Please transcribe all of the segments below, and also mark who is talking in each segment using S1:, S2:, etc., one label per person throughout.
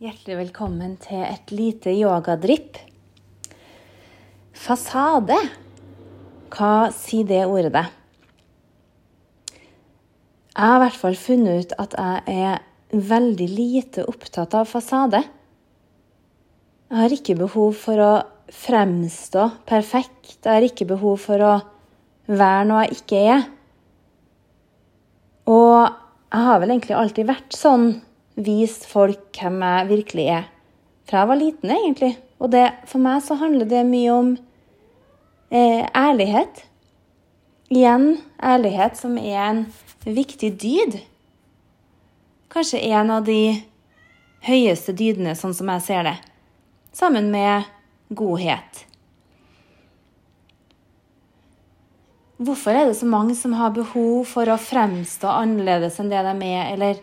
S1: Hjertelig velkommen til et lite yogadrypp. Fasade. Hva sier det ordet? Jeg har i hvert fall funnet ut at jeg er veldig lite opptatt av fasade. Jeg har ikke behov for å fremstå perfekt. Jeg har ikke behov for å være noe jeg ikke er. Og jeg har vel egentlig alltid vært sånn vist folk hvem jeg virkelig er. Fra jeg var liten, egentlig. Og det, for meg så handler det mye om eh, ærlighet. Igjen ærlighet, som er en viktig dyd. Kanskje en av de høyeste dydene, sånn som jeg ser det. Sammen med godhet. Hvorfor er det så mange som har behov for å fremstå annerledes enn det de er, eller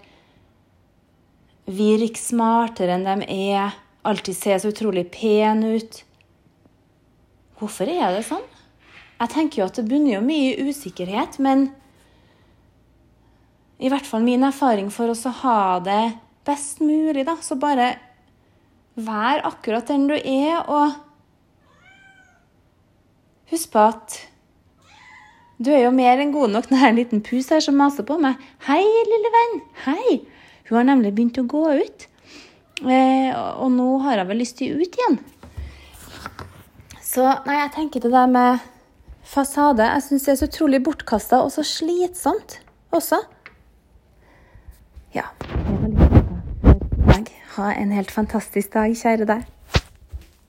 S1: virke smartere enn de er, alltid se så utrolig pene ut. Hvorfor er det sånn? Jeg tenker jo at det bunner jo mye i usikkerhet, men i hvert fall min erfaring for oss å ha det best mulig, da, så bare vær akkurat den du er, og husk på at du er jo mer enn god nok. Det er en liten pus her som maser på meg. Hei, lille venn. Hei. Hun har nemlig begynt å gå ut. Eh, og nå har hun vel lyst til ut igjen. Så nei, jeg tenker det der med fasade Jeg syns det er så utrolig bortkasta og så slitsomt også. Ja. Ha en helt fantastisk dag, kjære deg.